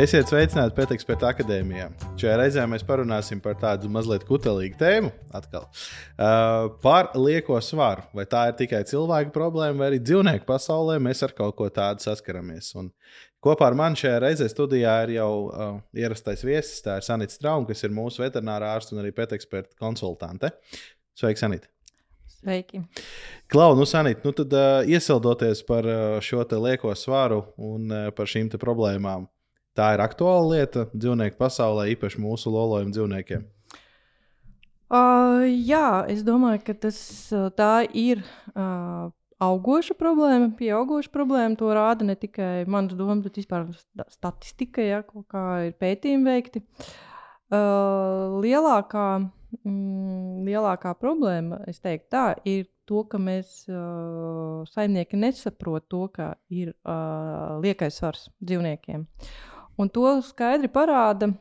Esiet sveicināti Pēteksperta akadēmijā. Šajā reizē mēs parunāsim par tādu mazliet kutelīgu tēmu, atkal, uh, par lieko svaru. Vai tā ir tikai cilvēka problēma, vai arī dzīvnieku pasaulē mēs ar kaut ko tādu saskaramies. Un kopā ar mani šajā reizē studijā ir jau uh, ierastais viesis, tā ir Sanita Strauma, kas ir mūsu veterinārā ārsta un arī Pēteksperta konsultante. Sveiki, Sanita! Sveiki. Klau, nu, Sanīt, nu tad uh, iesildoties par uh, šo lieko svaru un uh, par šīm problēmām, Tā ir aktuāla lieta dzīvnieku pasaulē, īpaši mūsu lolojumu dzīvniekiem. Uh, jā, es domāju, ka tas, tā ir uh, augoša problēma, pieauguša problēma. To rāda ne tikai manas domas, bet vispār statistika, ja kaut kā ir pētījumi veikti. Uh, lielākā, mm, lielākā problēma, es teiktu, tā ir to, ka mēs uh, saimnieki nesaprotam to, ka ir uh, liekais svars dzīvniekiem. Uh, Un to skaidri parāda.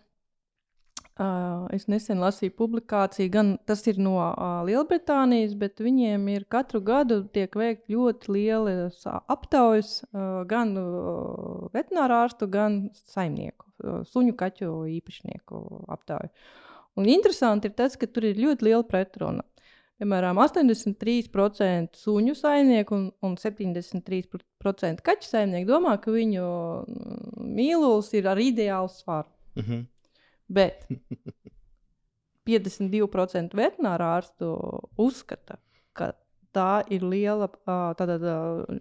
Uh, es nesen lasīju publikāciju, gan tas ir no uh, Lielbritānijas, bet viņiem ir katru gadu tiek veikta ļoti lielas aptaujas, uh, gan uh, veterinārā ārstu, gan saimnieku, uh, suņu kaķu īpašnieku aptauju. Un interesanti ir tas, ka tur ir ļoti liela pretruna. Piemēram, 83% suņu saimnieku un, un 73% kaķu saimnieku domā, ka viņu mm, mīlulis ir ar ideālu svaru. Mm -hmm. Bet 52% veterinārā ārstu uzskata, ka tā ir liela tātad,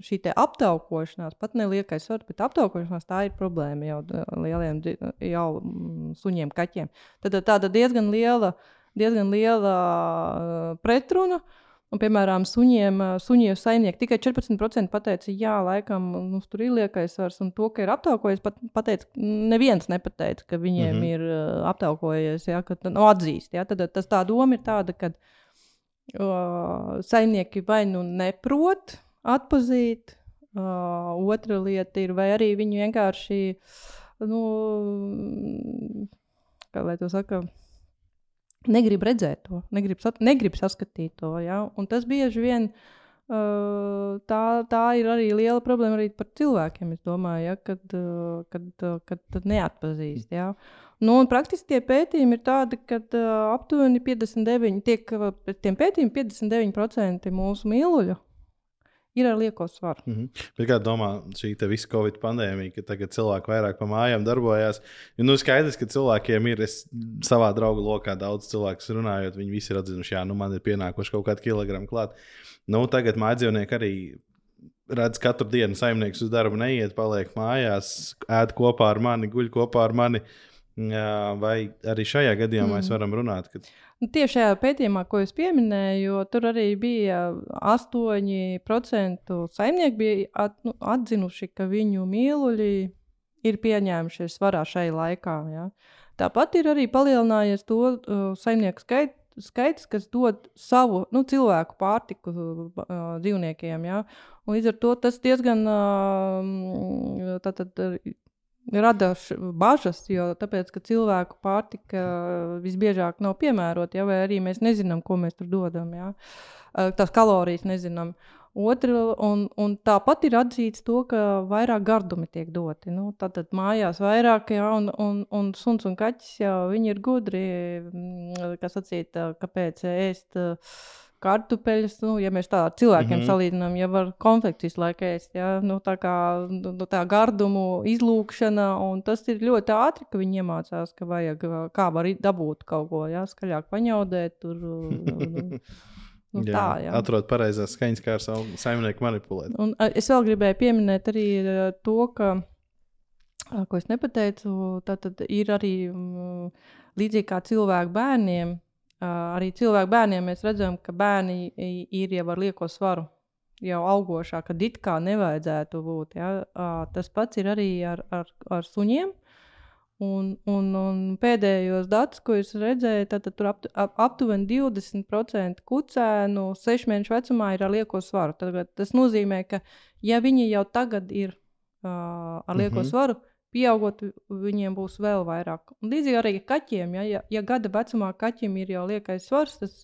šī aptaukošanās, pat ne liekais svars, bet aptaukošanās tā ir problēma jau lieliem jau mm, suņiem, kaķiem. Tad tāda diezgan liela diezgan liela pretruna. Un, piemēram, suņiem, suņiem saimnieki tikai 14% pateica, jā, laikam nu, tur ir liekais svars. Un to, ka ir aptaukojies, pat, pateica, neviens nepateica, ka viņiem mm -hmm. ir aptaukojies, ja, ka nu, atzīst. Ja, tad tas tā doma ir tāda, ka uh, saimnieki vai nu neprot atpazīt, uh, otra lieta ir, vai arī viņi vienkārši, nu, kā lai to saka, negrib redzēt to, negrib, sat, negrib saskatīt to. Ja? Un tas bieži vien uh, tā, tā ir arī liela problēma arī par cilvēkiem. Domāju, ja? kad, uh, kad, uh, kad, kad neatpazīst. Ja? Nu, praktiski tie pētījumi ir tādi, ka uh, aptuveni 59, tiek, uh, tiem pētījumiem 59% mūsu mīluļu ir ar lieko svaru. Mm -hmm. Kā domā šī visa Covid pandēmija, ka tagad cilvēki vairāk pa mājām darbojās? Jo nu, skaidrs, ka cilvēkiem ir, es savā draugu lokā daudz cilvēku runājot, viņi visi ir atzinuši, jā, nu man ir pienākuši kaut kādi kilogrami klāt. Nu, tagad mājdzīvnieki arī redz, katru dienu saimnieks uz darbu neiet, paliek mājās, ēd kopā ar mani, guļ kopā ar mani. Vai arī šajā gadījumā mm. mēs varam runāt? Ka... Nu, tieši šajā pētījumā, ko jūs pieminējāt, tur arī bija 8% saimnieki bija at, nu, atzinuši, ka viņu mīluļi ir pieņēmušies svarā šai laikā. Ja. Tāpat ir arī palielinājies to uh, saimnieku skaits. Skaits, kas dod savu nu, cilvēku pārtiku uh, dzīvniekiem. Ja? Līdz ar to tas diezgan uh, tātad, rada bažas, jo tāpēc, ka cilvēku pārtika visbiežāk nav piemērota, ja, vai arī mēs nezinām, ko mēs tur dodam. Ja. Tās kalorijas nezinām. Otra, un, un tāpat ir atzīts to, ka vairāk gardumi tiek doti. Nu, tad mājās vairāk, ja, un, un, un suns un kaķis jau ir gudri, kas sacīt, kāpēc ēst. Uh, kartupeļus, nu, ja mēs tā ar cilvēkiem mm -hmm. salīdzinām, ja var konflikts visu laiku ēst, ja, nu, tā kā nu, nu, tā gardumu izlūkšana, un tas ir ļoti ātri, ka viņi iemācās, ka vajag, kā var dabūt kaut ko, ja, skaļāk paņaudēt, tur, nu, Nu, jā, tā, jā. Atrod pareizās skaņas, kā ar savu saimnieku manipulēt. Un, es vēl gribēju pieminēt arī to, ka, ko es nepateicu, tā tad ir arī līdzīgi kā cilvēku bērniem, arī cilvēku bērniem mēs redzam, ka bērni ir jau ar lieko svaru, jau augošā, kad it kā nevajadzētu būt. Ja? Tas pats ir arī ar, ar, ar suņiem. Un, un, un pēdējos datus, ko es redzēju, tad, tad tur ap, ap, aptuveni 20% kucēnu 6 mēnešu vecumā ir ar lieko svaru. Tad, tas nozīmē, ka ja viņi jau tagad ir uh, ar lieko mm -hmm. svaru, pieaugot, viņiem būs vēl vairāk. Un līdzīgi arī kaķiem, ja, ja, ja gada vecumā kaķim ir jau liekais svars, tas,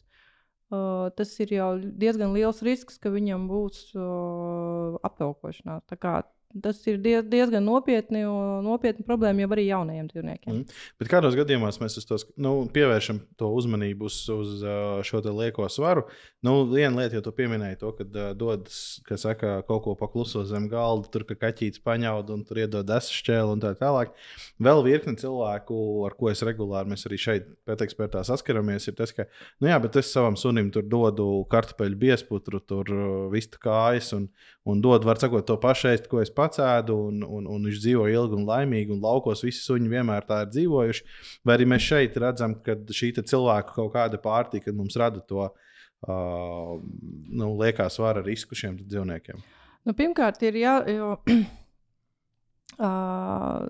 uh, tas ir jau diezgan liels risks, ka viņam būs uh, aptaukošanās. Tā kā tas ir diez, diezgan nopietni, nopietni problēma jau arī jaunajiem dzīvniekiem. Mm. Bet kādos gadījumos mēs tos, nu, pievēršam to uzmanību uz, uz šo lieko svaru? Nu, viena lieta, jau tu pieminēji to, ka uh, dodas, ka saka, kaut ko pakluso zem galda, tur ka kaķītis paņaud un tur iedod esšķēlu un tā tālāk. Vēl virkni cilvēku, ar ko es regulāri mēs arī šeit pētekspertā saskaramies, ir tas, ka, nu jā, bet es savam sunim tur dodu kartupeļu biesputru, tur vistu kājas un, un dodu, var sakot, to pašu ēst, ko es pats ēdu, un, un, un viņš dzīvo ilgi un laimīgi, un laukos visi suņi vienmēr tā ir dzīvojuši. Vai arī mēs šeit redzam, ka šī cilvēka kaut kāda pārtika mums rada to uh, nu, liekas vara risku šiem dzīvniekiem? Nu, pirmkārt, ir jā, jo, uh,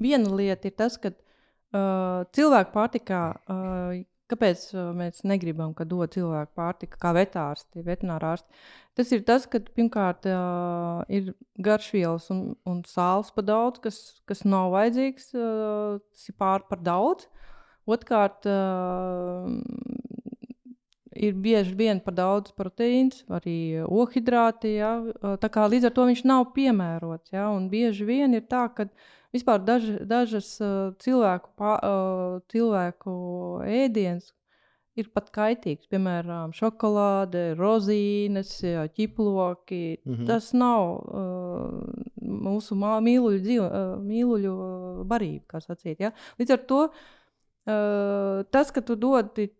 viena lieta ir tas, ka uh, cilvēku pārtikā uh, Kāpēc mēs negribam, ka dod cilvēku pārtika, kā vetārsti, veterinārārsti? Tas ir tas, ka pirmkārt uh, ir garšvielas un, un sāls par daudz, kas, kas nav vajadzīgs, uh, tas ir pār par daudz. Otrkārt, uh, ir bieži vien par daudz proteīns, arī ohidrāti. Ja? Tā kā līdz ar to viņš nav piemērots. Ja? Un bieži vien ir tā, ka vispār daž, dažas uh, cilvēku, pā, uh, cilvēku ēdienas ir pat kaitīgs. Piemēram, šokolāde, rozīnes, ķiploki. Mm -hmm. Tas nav uh, mūsu mīluļu, dzīvo, uh, mīluļu barība, kā sacīt. Ja? Līdz ar to uh, tas, ka tu dodi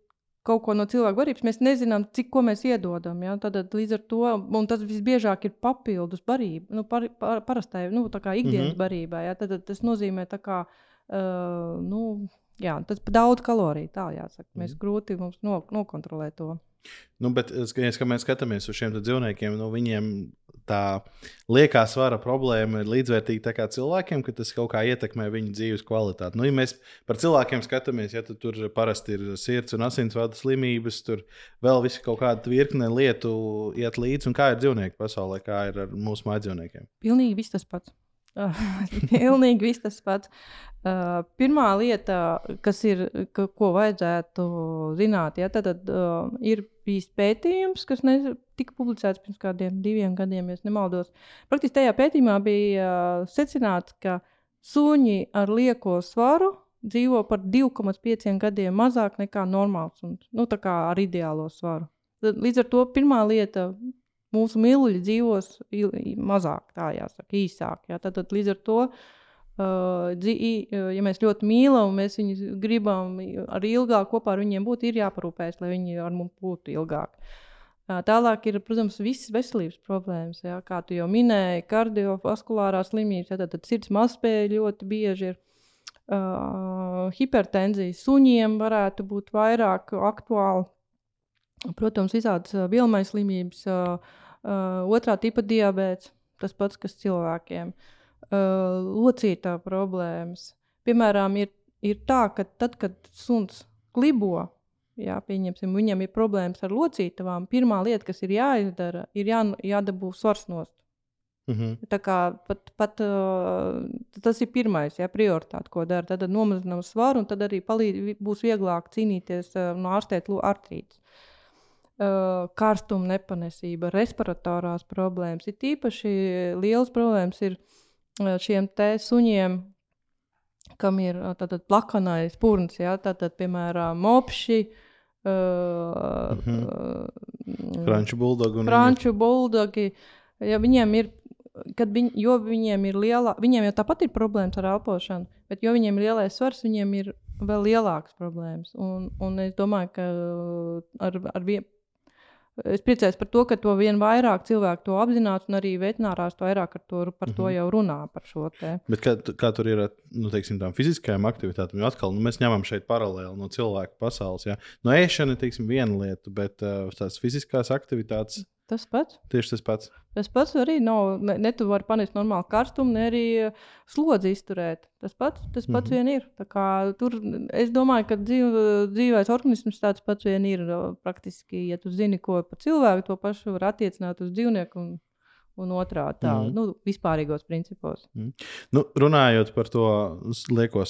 kaut ko no cilvēka barības, mēs nezinām, cik ko mēs iedodam. Ja? Tad, līdz ar to tas visbiežāk ir papildus barība, nu, par, par, parastai nu, ikdienas mm -hmm. barībai. Ja? Tad, tad tas nozīmē, ka uh, nu, jā, tas daudz kaloriju. Tā jāsaka. Mēs mm -hmm. grūti mums no, nokontrolēt to. Nu, bet, ja mēs skatāmies uz šiem dzīvniekiem, nu, viņiem tā liekā svara problēma ir līdzvērtīga cilvēkiem, ka tas kaut kā ietekmē viņu dzīves kvalitāti. Nu, ja mēs par cilvēkiem skatāmies, ja tur parasti ir sirds un asinsvadu slimības, tur vēl viss kaut kāda virkne lietu iet līdzi. Un kā ir dzīvnieki pasaulē, kā ir ar mūsu mājdzīvniekiem? Pilnīgi viss tas pats. Pilnīgi viss tas pats. Uh, pirmā lieta, kas ir, ka, ko vajadzētu zināt, ja, tad, tad uh, ir bijis pētījums, kas ne, tika publicēts pirms kādiem diviem gadiem, ja nemaldos. Praktiski tajā pētījumā bija uh, secināts, ka suņi ar lieko svaru dzīvo par 2,5 gadiem mazāk nekā normāls un nu, ar ideālo svaru. Līdz ar to pirmā lieta mūsu mīluļi dzīvos mazāk, tā jāsaka, īsāk. Jā. Tad, tad līdz ar to, uh, ja mēs ļoti mīlam, mēs viņus gribam arī ilgāk kopā ar viņiem būt, ir jāparūpējas, lai viņi ar mums būtu ilgāk. Tālāk ir, protams, visas veselības problēmas, jā, kā tu jau minēji, kardiovaskulārās slimības, jā, tad, tad sirds mazspēja ļoti bieži ir. Uh, hipertenzija suņiem varētu būt vairāk aktuāla. Protams, visādas vielmaiņas slimības, uh, Uh, otrā tipa diabetes, tas pats, kas cilvēkiem. Uh, locītā problēmas. Piemēram, ir, ir tā, ka tad, kad suns klibo, jā, viņam ir problēmas ar locītavām, pirmā lieta, kas ir jāizdara, ir jā, jādabū svars nost. Mm -hmm. Tā kā pat, pat, uh, tas ir pirmais, jā, prioritāte, ko dara. Tad nomazinām svaru, un tad arī palīd, būs vieglāk cīnīties uh, un ārstēt artrītus uh, karstuma nepanesība, respiratorās problēmas. Ir īpaši liels problēmas ir uh, šiem te suņiem, kam ir tātad plakanais purns, ja? tātad, piemēram, mopši. Uh, mm -hmm. Franču buldogi. Franču buldogi. Ja viņiem ir kad viņ, jo viņiem ir liela, viņiem jau tāpat ir problēmas ar elpošanu, bet jo viņiem ir lielais svars, viņiem ir vēl lielākas problēmas. Un, un es domāju, ka ar, ar vien, Es priecājos par to, ka to vien vairāk cilvēku to apzinās, un arī veterinārās vairāk to, par to mhm. jau runā. Bet kā, kā tur ir ar nu, teiksim, tām fiziskajām aktivitātēm? Jo atkal nu, mēs ņemam šeit paralēli no cilvēku pasaules. Jā. No ēšana ir viena lieta, bet uh, tās fiziskās aktivitātes Tas pats. Tieši tas pats. Tas pats arī nav. Ne, ne tu vari panest normālu karstumu, ne arī eh, slodzi izturēt. Tas pats, tas pats mm -hmm. vien ir. Kā, tur, es domāju, ka dzīv, dzīvais organisms tāds pats vien ir. Praktiski, ja tu zini, ko par cilvēku, to pašu var attiecināt uz dzīvnieku. Un, un otrādi tā, mm. nu, vispārīgos principos. Nu, runājot par to lieko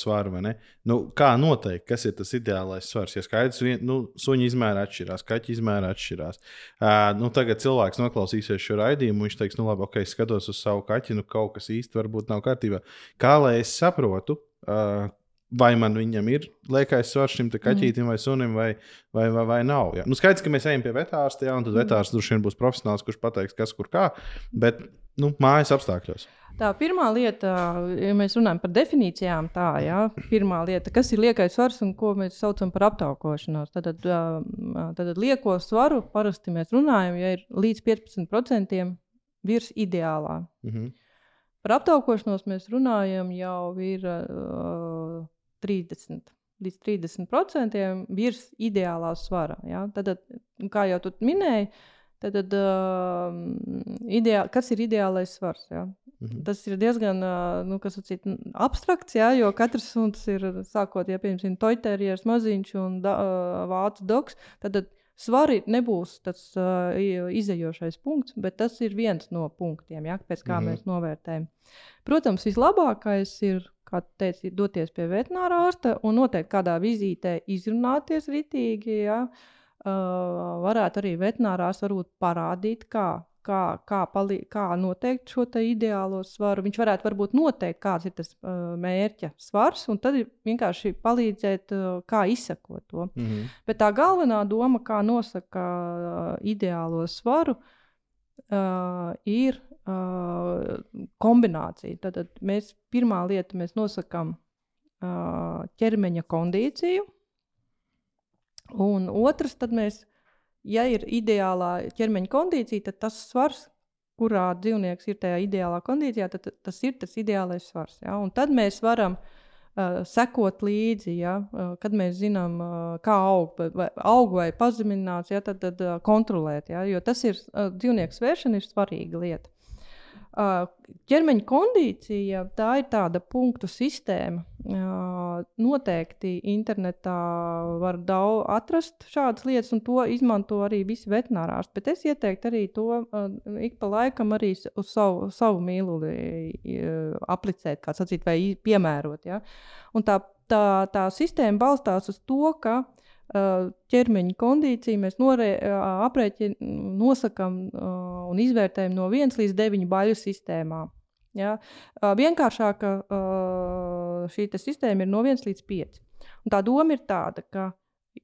ne? Nu, kā noteikt, kas ir tas ideālais svars? Ja skaidrs, vien, nu, suņa izmēra atšķirās, kaķa izmēra atšķirās. Uh, nu, tagad cilvēks noklausīsies šo raidījumu, viņš teiks, nu, labi, ok, skatos uz savu kaķi, nu, kaut kas īsti varbūt nav kārtībā. Kā lai es saprotu? Uh, Vai man viņam ir liekais svars šim kaķītim vai sunim, vai, vai, vai, vai nav? Jā. Nu, skaidrs, ka mēs ejam pie vetārsta, jā, un tad vetārs droši vien būs profesionāls, kurš pateiks, kas kur kā. Bet nu, mājas apstākļos. Tā pirmā lieta, ja mēs runājam par definīcijām, tā jā, pirmā lieta, kas ir liekais svars un ko mēs saucam par aptaukošanos. Tad, tad, lieko svaru parasti mēs runājam, ja ir līdz 15% virs ideālā. Mhm. Par aptaukošanos mēs runājam jau ir uh, 30. Līdz 30% virs ideālā svara. Ja? Tad, kā jau tu minēji, tad, uh, ideā, kas ir ideālais svars? Ja? Mhm. Tas ir diezgan uh, nu, n- abstrakts, ja? jo katrs suns ir sākot, ja piemēram, toiterieris, maziņš un da, uh, vācu doks. Tad, tad svari nebūs tas uh, izējošais punkts, bet tas ir viens no punktiem, ja? pēc kā mm -hmm. mēs novērtējam. Protams, vislabākais ir, kā tu teici, doties pie veterinārā ārsta un noteikti kādā vizītē izrunāties ritīgi. Ja? Uh, varētu arī veterinārās varbūt parādīt, kā, kā, kā, palī, kā noteikt šo ideālo svaru. Viņš varētu varbūt noteikt, kāds ir tas uh, mērķa svars, un tad vienkārši palīdzēt, uh, kā izsakot to. Mhm. Bet tā galvenā doma, kā nosaka uh, ideālo svaru, uh, ir uh, kombinācija. Tad, tad mēs pirmā lieta mēs nosakām uh, ķermeņa kondīciju, un otrs, tad mēs, ja ir ideālā ķermeņa kondīcija, tad tas svars. Kurā dzīvnieks ir tajā ideālā kondīcijā, tad tas ir tas ideālais svars. Ja? Un tad mēs varam uh, sekot līdzi, ja? uh, kad mēs zinām, uh, kā aug, vai- aug vai pazemināts, ja? tad, tad uh, kontrolēt. Ja? Jo tas ir uh, dzīvnieku svēršana, ir svarīga lieta. Ķermeņa kondīcija tā ir tāda punktu sistēma. Noteikti internetā var daudz atrast šādas lietas, un to izmanto arī visi veterinārārsti. Bet es ieteiktu arī to ik pa laikam arī uz savu, savu mīluli aplicēt, kā sacīt, vai piemērot. Ja? Un tā, tā, tā sistēma balstās uz to, ka ķermeņa kondīciju mēs norē, uh, aprēķin, nosakām uh, un izvērtējam no 1 līdz 9 baļu sistēmā. Ja? Uh, vienkāršāka uh, šī sistēma ir no 1 līdz 5. Un tā doma ir tāda, ka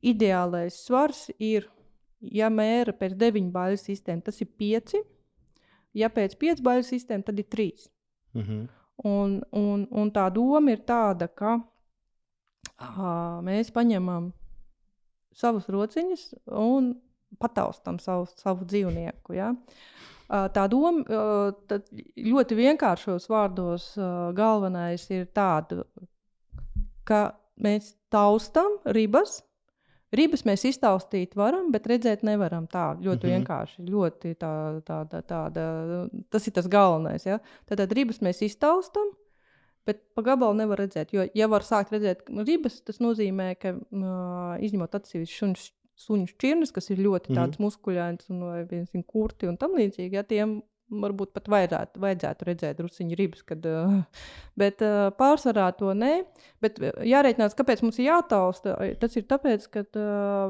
ideālais svars ir, ja mēra pēc 9 baļu sistēmu, tas ir 5. Ja pēc 5 baļu sistēmu, tad ir 3. Mhm. Un, un, un tā doma ir tāda, ka uh, mēs paņemam savus rociņus un pataustām savu, savu dzīvnieku. Ja? Tā doma ļoti vienkāršos vārdos galvenais ir tāda, ka mēs taustām ribas. Ribas mēs iztaustīt varam, bet redzēt nevaram. Tā ļoti mm -hmm. vienkārši. Ļoti tā, tā, tā, tāda, tas ir tas galvenais. Ja? Tad, tad ribas mēs iztaustām, bet pa gabalu nevar redzēt. Jo, ja var sākt redzēt ribas, tas nozīmē, ka uh, izņemot atsevišķus suņu šķirnes, kas ir ļoti Mhm. tāds muskuļains un piemēram, kurti un tam līdzīgi, ja tiem varbūt pat vajadzētu, vajadzētu redzēt druskuļu ribas, kad, bet pārsvarā to nē. Bet jārēķinās, kāpēc mums ir jātausta. Tas ir tāpēc, ka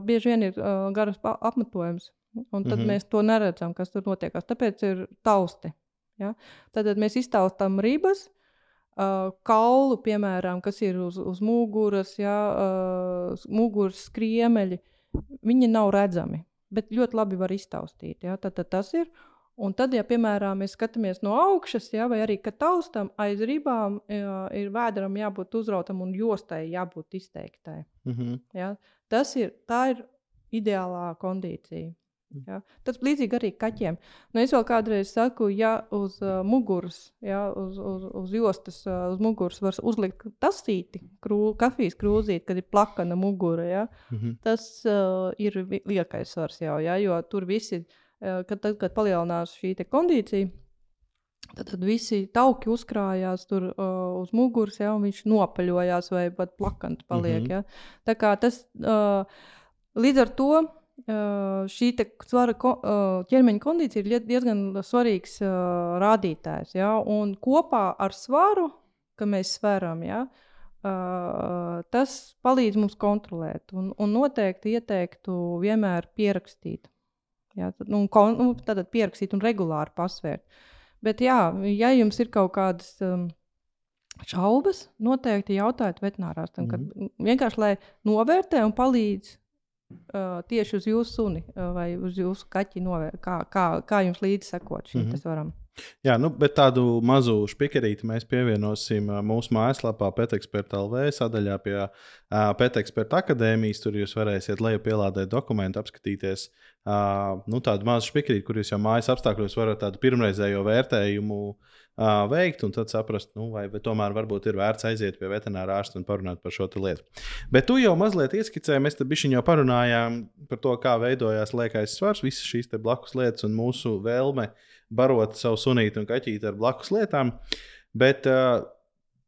bieži vien ir garas apmetojums. Un tad mm. -hmm. mēs to neredzam, kas tur notiekās. Tāpēc ir tausti. Ja? Tad mēs iztaustām ribas, uh, kaulu, piemēram, kas ir uz, uz muguras, ja, uh, muguras skriemeļi. Viņi nav redzami, bet ļoti labi var iztaustīt. Ja? Tad, tad tas ir. Un tad, ja piemēram mēs skatāmies no augšas, ja, vai arī kad taustām aiz ribām, ja, ir vēderam jābūt uzrautam un jostai jābūt izteiktai. Mhm. Ja? Tas ir, ir ideālā kondīcija. Ja? Tas līdzīgi arī kaķiem. Nu, es vēl kādreiz saku, ja uz uh, muguras, ja, uz, uz, uz jostas, uh, uz muguras var uzlikt tasīti, krū, kafijas krūzīti, kad ir plakana mugura. Ja? Mhm. Tas uh, ir liekais svars jau, ja? jo tur visi, uh, kad, tad, kad palielinās šī kondīcija. Tad, tad visi tauki uzkrājās tur uh, uz muguras, ja, un viņš nopaļojās vai pat plakans paliek. Mm -hmm. ja. Tā kā tas uh, līdz ar to šī svara ķermeņa kondīcija ir diezgan svarīgs rādītājs. Ja? Un kopā ar svaru, ka mēs sveram, ja? tas palīdz mums kontrolēt. Un, un noteikti ieteiktu vienmēr pierakstīt. Ja? Nu, kon, nu, tad pierakstīt un regulāri pasvērt. Bet, jā, ja jums ir kaut kādas um, šaubas, noteikti jautājiet veterinārārstam. Mm -hmm. Vienkārši lai novērtē un palīdz uh, tieši uz jūsu suni vai uz jūsu kaķi, novēr, kā, kā, kā jums līdzi sekot šim mm -hmm. varam. Jā, nu, bet tādu mazu spikerīti mēs pievienosim mūsu mājaslapā, Pēteksperta LV sadaļā pie uh, Pēteksperta akadēmijas. Tur jūs varēsiet lejupielādēt dokumentu, apskatīties uh, nu, tādu mazu spikerīti, kur jūs jau mājas apstākļos varat tādu pirmreizējo vērtējumu uh, veikt, un tad saprast, nu, vai, tomēr varbūt ir vērts aiziet pie veterinārā ārsta un parunāt par šo lietu. Bet tu jau mazliet ieskicēji, mēs tam bišķiņā parunājām par to, kā veidojās liekais svars, visas šīs blakus lietas un mūsu vēlme barot savu sunītu un kaķīti ar blakus lietām. Bet, uh,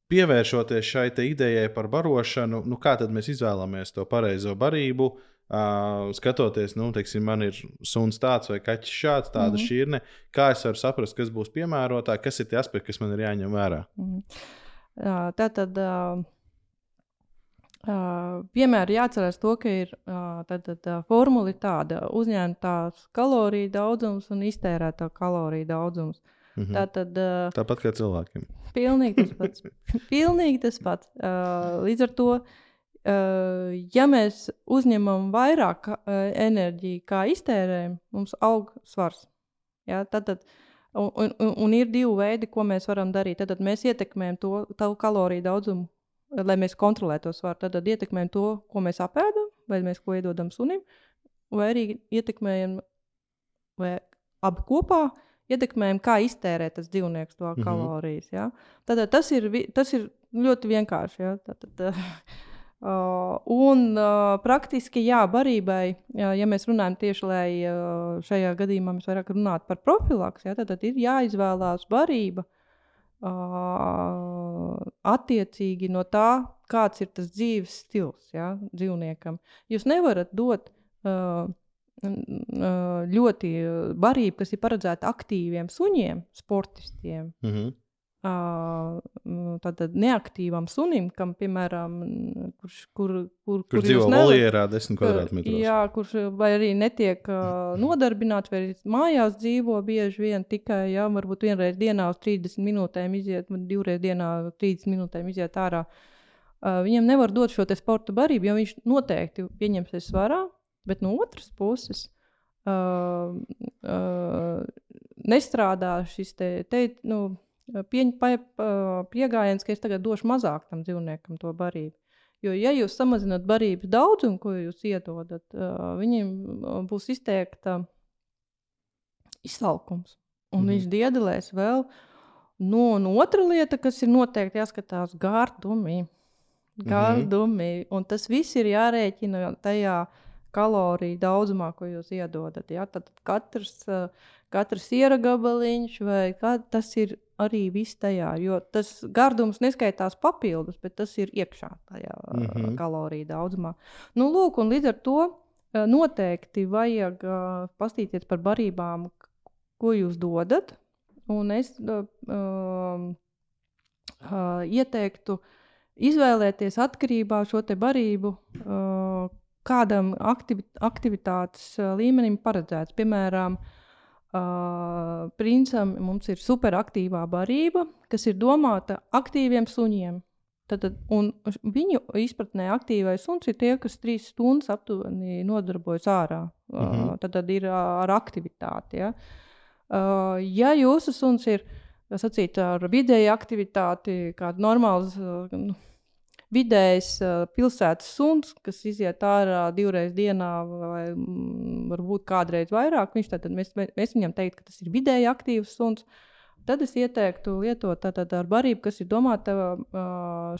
pievēršoties šai idejai par barošanu, nu, kā tad mēs izvēlamies to pareizo barību, Uh, skatoties, nu, teiksim, man ir suns tāds vai kaķis šāds, tāda mm -hmm. šķirne. Kā es varu saprast, kas būs piemērotāk, kas ir tie aspekti, kas man ir jāņem vērā? Mm -hmm. uh, tā tad. Uh... Uh, vienmēr jāatcerās to, ka ir uh, tad, tad, uh, formula tāda uzņemtās kaloriju daudzums un iztērētā kaloriju daudzums. Mm -hmm. tā tad, uh, Tāpat kā cilvēkiem. Pilnīgi tas pats. pilnīgi tas pats. Uh, līdz ar to uh, ja mēs uzņemam vairāk enerģiju, kā iztērējam, mums aug svars. Ja? Tad, tad, un, un, un ir divi veidi, ko mēs varam darīt. Tad, tad mēs ietekmējam to kaloriju daudzumu, lai mēs kontrolētu to svaru. Tad, tad ietekmējam to, ko mēs apēdam, vai mēs ko iedodam sunim, vai arī ietekmējam vai abi kopā. Ietekmējam, kā iztērēt tas dzīvnieks to mm -hmm. kalorijas. Ja? Tad, tad tas, ir, tas ir ļoti vienkārši. Ja? Tad, tad, Uh, un uh, praktiski, jā, barībai, jā, ja mēs runājam tieši, lai uh, šajā gadījumā mēs vairāk runātu par profilaks, jā, tad, tad ir jāizvēlās barība uh, attiecīgi no tā, kāds ir tas dzīves stils jā, dzīvniekam. Jūs nevarat dot uh, ļoti barību, kas ir paredzēta aktīviem suņiem, sportistiem. Mm -hmm Tātad neaktīvam sunim, kam, piemēram, kurš, kur, kur, kurš kur dzīvo voljērā, desmit kvadrātmetros. Jā, kurš vai arī netiek uh, nodarbināts, vai arī mājās dzīvo bieži vien tikai, jā, varbūt vienreiz dienā uz 30 minūtēm iziet, divreiz dienā uz 30 minūtēm iziet ārā. Uh, viņam nevar dot šo sporta barību, jo viņš noteikti pieņemsies svarā, bet no otras puses uh, uh, nestrādā šis te, te nu, pieņ, pa, pieejams, ka es tagad došu mazāk tam dzīvniekam to barību. Jo, ja jūs samazināt barības daudzumu, ko jūs iedodat, viņam būs izteikta izsalkums. Un mm -hmm. viņš diedelēs vēl. No, un otra lieta, kas ir noteikti jāskatās, gardumi. Gardumi. Mm -hmm. Un tas viss ir jārēķina tajā kaloriju daudzumā, ko jūs iedodat. Ja? Tad katrs, katrs iera gabaliņš vai kā, tas ir arī viss tajā, jo tas gardums neskaitās papildus, bet tas ir iekšā tajā mm -hmm. kaloriju daudzumā. Nu, lūk, un līdz ar to noteikti vajag uh, pastīties par barībām, ko jūs dodat. Un es uh, uh, ieteiktu izvēlēties atkarībā no šo barību, uh, kādam aktivi aktivitātes līmenim paredzēts. Piemēram, uh, Uh, princam mums ir superaktīvā barība, kas ir domāta aktīviem suņiem. Tad, tad, viņu izpratnē aktīvais suns ir tie, kas trīs stundas aptuveni nodarbojas ārā. Mm -hmm. uh, tad, tad ir ar aktivitāti. Ja, uh, ja jūsu suns ir sacīt, ar vidēju aktivitāti, kāda normāla. Uh, vidējs pilsētas suns, kas iziet ārā divreiz dienā, vai mm, varbūt kādreiz vairāk, viņš tad mēs, mēs viņam teiktu, ka tas ir vidēji aktīvs suns. Tad es ieteiktu lietot tātad ar barību, kas ir domāta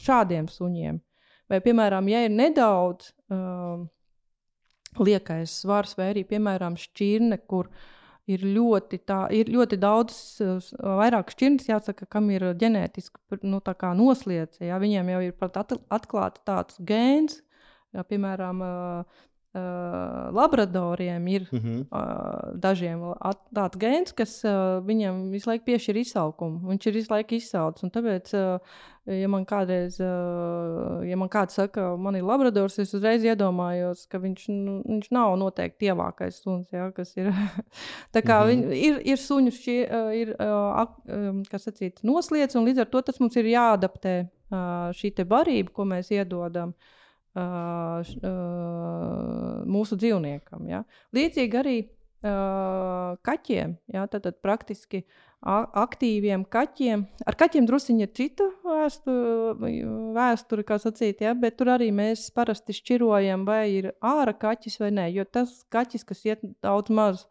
šādiem suņiem. Vai, piemēram, ja ir nedaudz uh, liekais svars, vai arī, piemēram, šķirne, kur uh, ir ļoti, tā, ir ļoti daudz, vairāk šķirnes, jāsaka, kam ir ģenētiski nu, noslēdz. Ja? Viņiem jau ir pat atklāts tāds gēns, ja, piemēram, uh, labradoriem ir Mm -hmm. uh, dažiem at, tāds gēns, kas uh, viņam visu laiku piešķir izsalkumu. Viņš ir visu laiku izsalcis. un Tāpēc, uh, ja man kādreiz, uh, ja man kāds saka, man ir labradors, es uzreiz iedomājos, ka viņš, nu, viņš nav noteikti tievākais suns, ja, kas ir. Tā kā Mhm. mm -hmm. ir, ir suņu šie, uh, ir, uh, um, kas sacīt, nosliec, un līdz ar to tas mums ir jāadaptē uh, šī barība, ko mēs iedodam uh, š- uh, mūsu dzīvniekam. Ja? Līdzīgi arī uh, kaķiem, ja? tad, tad praktiski aktīviem kaķiem. Ar kaķiem druskuļi ir cita vēsture, vēsture kā sacīt, ja? bet tur arī mēs parasti šķirojam, vai ir ārā kaķis vai nē. Jo tas kaķis, kas iet daudz maz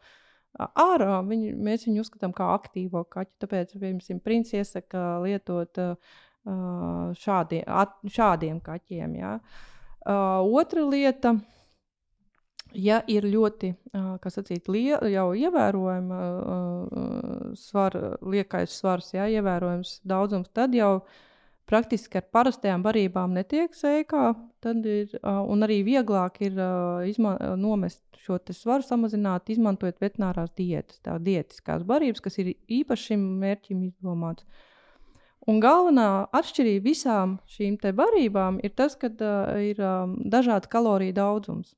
ārā, viņu, mēs viņu uzskatām par aktīvo kaķu. Tāpēc, piemēram, princis iesaka lietot uh, uh, šādiem, at, šādiem kaķiem. Ja? Uh, otra lieta. Ja ir ļoti, kā sacīt, lie, jau ievērojama uh, svar, liekais svars, ja, ievērojams daudzums, tad jau praktiski ar parastajām barībām netiek sēkā. Tad ir, un arī vieglāk ir ā, izma, nomest šo svaru, samazināt, izmantojot veterinārās diētas, tā diētiskās barības, kas ir īpaši šim mērķim izdomāts. Un galvenā atšķirība visām šīm barībām ir tas, ka uh, ir um, dažāds kaloriju daudzums.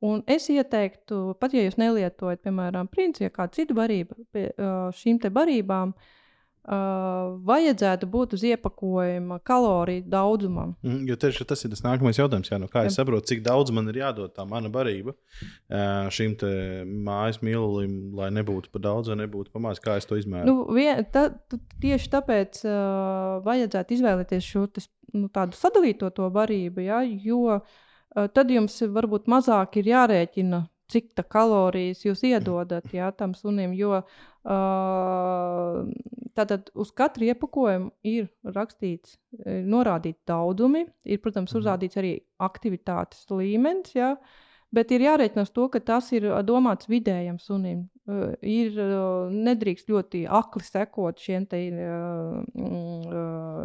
Un es ieteiktu, pat ja jūs nelietojat, piemēram, princi, ja kāda cita barība, pie uh, šīm barībām uh, vajadzētu būt uz iepakojuma kaloriju daudzumam. Mm, jo tieši tas ir tas nākamais jautājums. Jā, nu kā es Jā. saprotu, cik daudz man ir jādod tā mana barība ā, šim te mājas mīlulim, lai nebūtu par daudz vai nebūtu par maz. Kā es to izmēru? Nu, vien, ta, tieši tāpēc uh, vajadzētu izvēlēties šo tas, nu, tādu sadalīto to barību, ja, jo uh, tad jums varbūt mazāk ir jārēķina, cik tā kalorijas jūs iedodat ja, tam sunim. Jo uh, tātad uz katru iepakojumu ir rakstīts, ir norādīti daudzumi, ir, protams, Mhm. uzrādīts arī aktivitātes līmenis. Ja, Bet ir jārēķinās to, ka tas ir domāts vidējam sunim. Uh, ir uh, nedrīkst ļoti akli sekot šiem te, uh,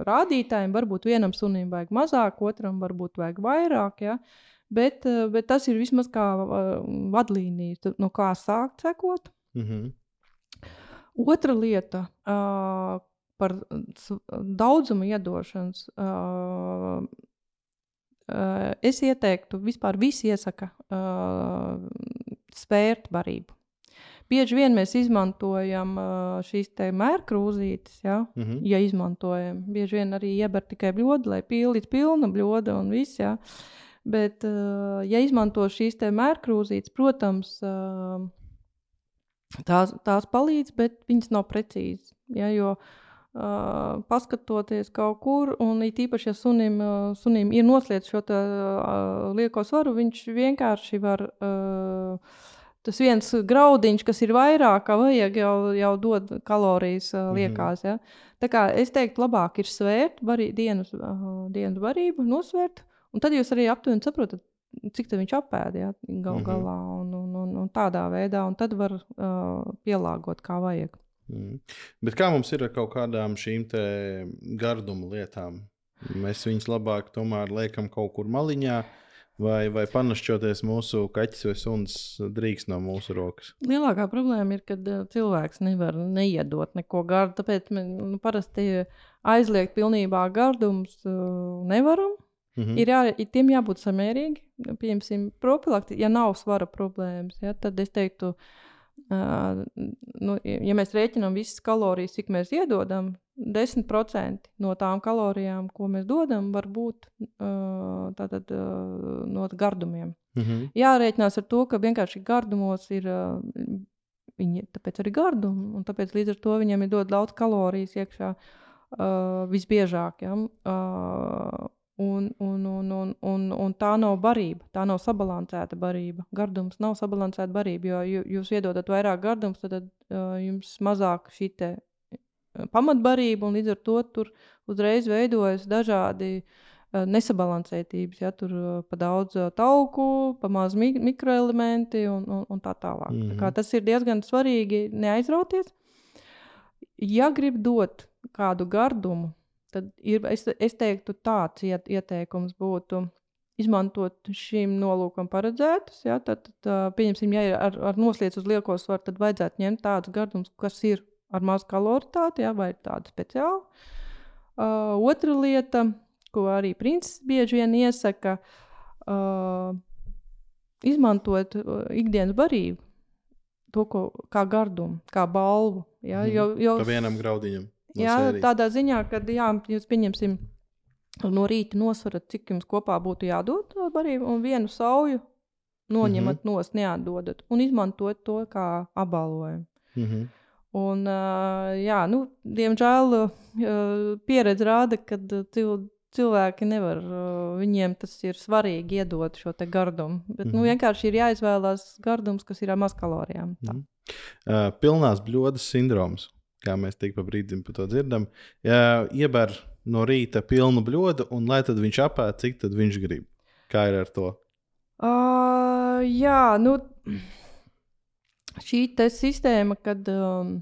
rādītājiem. Varbūt vienam sunim vajag mazāk, otram varbūt vajag vairāk. Ja? Uh, bet tas ir vismaz kā uh, vadlīnijas, tu- no kā sākt sekot. Mm -hmm. Otra lieta uh, par daudzumu iedošanas. Uh, uh, es ieteiktu, vispār visi iesaka uh, svērt barību. Bieži vien mēs izmantojam uh, šīs mērkrūzītes, ja, Mm -hmm. ja izmantojam. Bieži vien arī ieber tikai bļodu, lai pildītu pilnu bļodu un viss. Ja. Bet, uh, ja izmanto šīs mērkrūzītes, protams, uh, tās, tās palīdz, bet viņas nav precīzas. Ja, jo uh, paskatoties kaut kur, un it īpaši, ja sunim, uh, sunim ir noslēdz šo te, uh, lieko svaru, viņš vienkārši var. Uh, Tas viens graudiņš, kas ir vairāk, kā vajag, jau, jau dod kalorijas uh, liekās. Ja? Tā kā es teiktu, labāk ir svērt barī, dienas, uh, dienas barību, nosvērt, un tad jūs arī aptuveni saprotat, cik viņš apēda ja? gal Mhm. galā un, un, un, un tādā veidā, un tad var uh, pielāgot kā vajag. Mm. Bet kā mums ir ar kaut kādām šīm garduma lietām? Mēs viņus labāk tomēr liekam kaut kur maliņā, vai, vai panašķoties mūsu kaķis vai suns drīkst no mūsu rokas. Lielākā problēma ir, kad cilvēks nevar neiedot neko gardu. Tāpēc mēs nu, parasti aizliegt pilnībā gardumus uh, nevaram. Mhm. Ir jā, ir tiem jābūt samērīgi. Piemēram, profilakti, ja nav svara problēmas, ja, tad es teiktu, uh, nu, ja mēs rēķinām visas kalorijas, cik mēs iedodam, 10% no tām kalorijām, ko mēs dodam, var būt uh, tātad, uh, no gardumiem. Mhm. Jārēķinās ar to, ka vienkārši gardumos ir. Uh, Viņi tāpēc arī gardumi, un tāpēc līdz ar to viņiem ir ļoti daudz kalorijas iekšā uh, visbiežāk. Ja? Uh, un, un, un, un, un, un tā nav barība, tā nav sabalansēta barība. Gardums nav sabalansēta barība, jo ju- jūs iedodat vairāk gardums, tad uh, jums mazāk šī pamatbarība, un līdz ar to tur uzreiz veidojas dažādi uh, nesabalansētības. Ja, tur uh, pa daudz uh, tauku, pa maz mi mikroelementi un, un, un tā tālāk. Mm -hmm. tā Mhm. tas ir diezgan svarīgi neaizrauties. Ja grib dot kādu gardumu, tad ir, es, es teiktu, tāds iet, ieteikums būtu izmantot šīm nolūkam paredzētas. Ja, tad, tad, pieņemsim, ja ir ar, ar noslēdz uz lieko svaru, tad vajadzētu ņemt tādus gardumus, kas ir ar mazu kaloritāti, ja, vai tādu speciālu. Uh, otra lieta, ko arī princis bieži vien iesaka, uh, izmantot ikdienas barību, to ko, kā gardumu, kā balvu. Ja, Mhm. jo, jo, Pa vienam graudiņam. No jā, sērijas. tādā ziņā, ka jā, jūs pieņemsim no rīta nosverat, cik jums kopā būtu jādod barību, un vienu sauju noņemat mm -hmm. nost, neatdodat, un izmantojat to kā apbalvojumu. Mhm. Un, uh, jā, nu, diemžēl uh, pieredze rāda, ka cil, cilvēki nevar, viņiem tas ir svarīgi iedot šo gardumu. Bet, mm -hmm. nu, Mhm. vienkārši ir jāizvēlās gardums, kas ir ar maz kalorijām. Tā. Mhm. Uh, pilnās bļodas sindroms, kā mēs tik pa brīdim par to dzirdam. Ja ieber no rīta pilnu bļodu, un lai tad viņš apēd, cik tad viņš grib. Kā ir ar to? Uh, jā, nu, šī sistēma, kad um,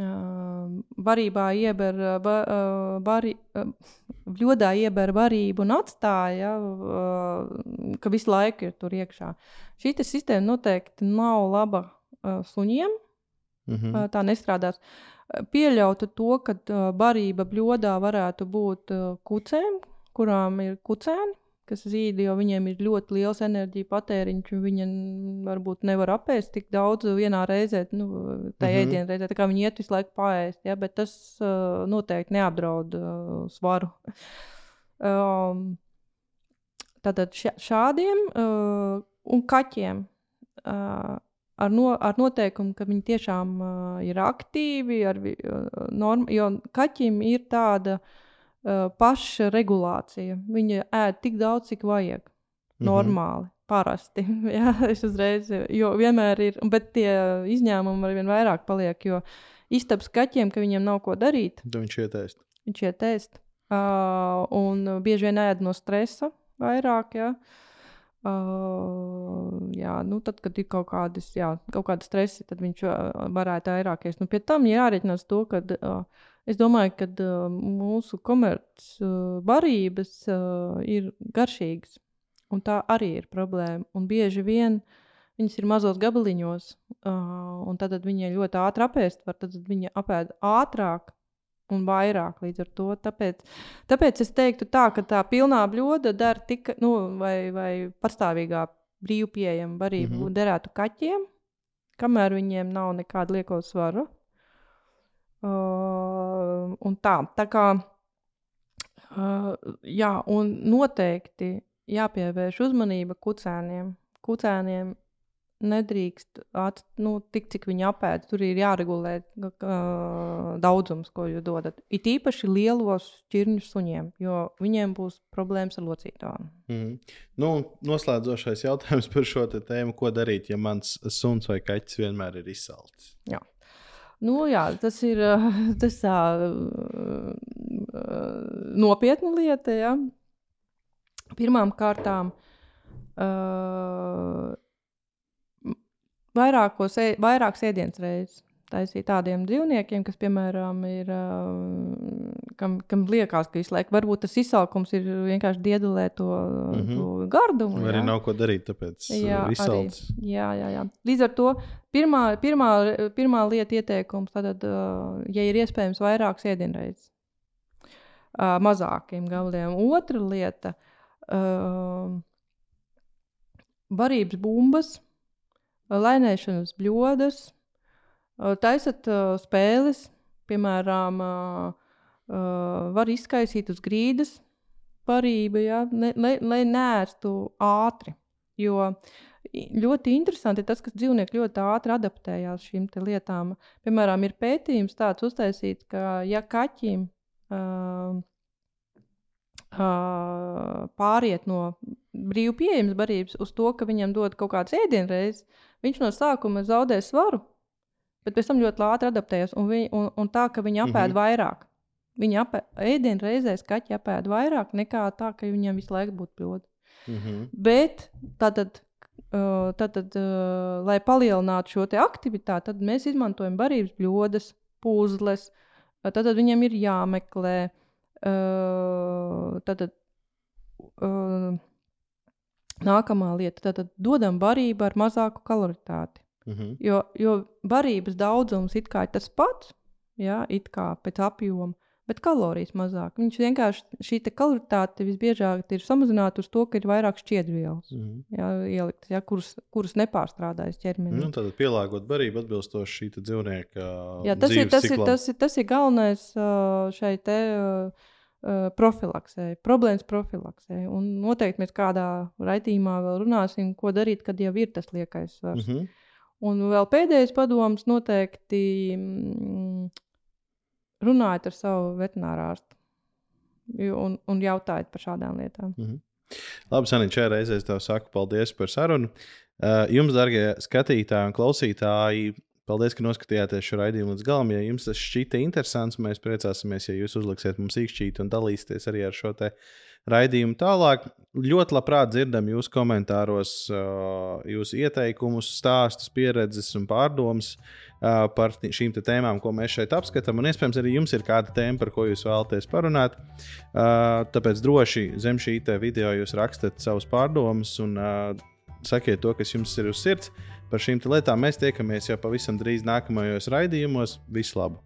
uh, varībā ieber, uh, ba, uh, bari, uh, bļodā ieber varību un atstāja, uh, ka visu laiku ir tur iekšā. Šī sistēma noteikti nav laba uh, suņiem, Mhm. uh, tā nestrādās. Uh, Pieļautu to, ka barība bļodā varētu būt kucēm, kurām ir kucēni, kas zīd, jo viņiem ir ļoti liels enerģija patēriņš, un viņi varbūt nevar apēst tik daudz vienā reizē, nu, tajā Mhm. ēdienā reizē. Tā kā viņi iet visu laiku paēst, ja, bet tas uh, noteikti neapdraud uh, svaru. Um, Tātad šā- šādiem uh, un kaķiem uh, ar, no, ar noteikumu, ka viņi tiešām uh, ir aktīvi, ar, uh, norm, jo kaķim ir tāda uh, paša regulācija. Viņa ēd tik daudz, cik vajag. Mhm. Normāli, parasti. Jā, es uzreiz, jo vienmēr ir, bet tie izņēmumi ar vien vairāk paliek, jo istabas kaķiem, ka viņiem nav ko darīt, Tad viņš ietēst. viņš iet ēst. Uh, un bieži vien ēd no stresa vairāk. Ja? Uh, jā, nu tad, kad ir kaut kādas, jā, kaut kāda stresa, tad viņš uh, varētu vairāk ēst. Nu, pie tam jāreikinās to, ka uh, es domāju, ka uh, mūsu komerces uh, barības uh, ir garšīgas. Un tā arī ir problēma. Un bieži vien viņas ir mazos gabaliņos, uh, un tad viņi ļoti ātri apēst, var tad viņi apēd ātrāk un vairāk līdz ar to. Tāpēc, tāpēc es teiktu, tā, ka tā pilnā bļoda der tikai, nu, vai, vai patstāvīgā brīvi pieejama barība Mhm. mm -hmm. derētu kaķiem, kamēr viņiem nav nekāda lieko svara. Uh, un tā, tā kā, uh, jā, un noteikti jāpievērš uzmanība kucēniem. Kucēniem nedrīkst at, nu, tik, cik viņi apēd. Tur ir jāregulē uh, daudzums, ko jūs dodat. It īpaši lielos ķirņu suņiem, jo viņiem būs problēmas ar locītām. Mhm. Nu, un noslēdzošais jautājums par šo tēmu, ko darīt, ja mans suns vai kaķis vienmēr ir izsalcis. Nu, jā, tas ir tas tā, uh, nopietna lieta. Ja? Pirmām kārtām, uh, vairākos, ē- vairākas ēdienas reizes taisīt tādiem dzīvniekiem, kas, piemēram, ir, kam, kam liekas, ka visu laiku varbūt tas izsalkums ir vienkārši diedelē to, mm. -hmm. to gardumu. Arī jā. nav ko darīt, tāpēc Jā, ir izsalcis. arī. jā, jā, jā. Līdz ar to pirmā, pirmā, pirmā lieta ieteikums, tad, ja ir iespējams vairākas ēdienreizes, mazākiem gabaliem. Otra lieta uh, - barības bumbas, lainēšanas bļodas, taisat spēles, piemēram, var izkaisīt uz grīdas barību, ja, ne, lai, lai nēstu ātri. Jo ļoti interesanti ir tas, ka dzīvnieki ļoti ātri adaptējās šīm lietām. Piemēram, ir pētījums tāds uztaisīts, ka ja kaķim uh, uh, pāriet no brīvi pieejamas barības uz to, ka viņam dod kaut kādas ēdienreizes, viņš no sākuma zaudē svaru, bet pēc tam ļoti ātri adaptējas. Un, viņ, un, un tā, ka viņi apēd mm Mhm. -hmm. vairāk. Viņi apēd, ēdienreizēs kaķi apēd vairāk nekā tā, ka viņam visu laiku būtu pļoda. Mhm. Bet tātad, tātad lai palielinātu šo aktivitāti, tad mēs izmantojam barības bļodas, puzles. Tad viņam ir jāmeklē. Tātad, Nākamā lieta - tad dodam barību ar mazāku kaloritāti. Mm -hmm. Jo, jo barības daudzums ir tas pats, jā, it kā pēc apjoma, bet kalorijas mazāk. Viņš vienkārši šī kaloritāte visbiežāk ir samazināta uz to, ka ir vairāk šķiedrvielas Mm -hmm. jā, ieliktas, jā, kuras, kuras nepārstrādājas ķermenī. nu, tad pielāgot barību atbilstoši šī dzīvnieka. Jā, tas, ir, tas, ir, ciklam. tas, ir, tas ir galvenais šai te profilaksē, problēmas profilaksē. Un noteikti mēs kādā raidījumā vēl runāsim, ko darīt, kad jau ir tas liekais svars. Mm -hmm. Un vēl pēdējais padoms noteikti mm, runājiet ar savu veterināru ārstu Jo- un, un jautājiet par šādām lietām. Labi, Sanīt, šajā reizē es tev saku paldies par sarunu. Uh, jums, darbie skatītāji un klausītāji, paldies, ka noskatījāties šo raidījumu līdz galam. Ja jums tas šķita interesants, mēs priecāsimies, ja jūs uzliksiet mums īkšķīti un dalīsieties arī ar šo raidījumu tālāk. Ļoti labprāt dzirdam jūsu komentāros, jūsu ieteikumus, stāstus, pieredzes un pārdomas par šīm tēmām, ko mēs šeit apskatām. Un iespējams, arī jums ir kāda tēma, par ko jūs vēlaties parunāt. Tāpēc droši zem šī video jūs rakstat savus pārdomas un sakiet to, kas jums ir uz sirds. Par šīm lietām mēs tiekamies jau pavisam drīz nākamajos raidījumos. Visu labu!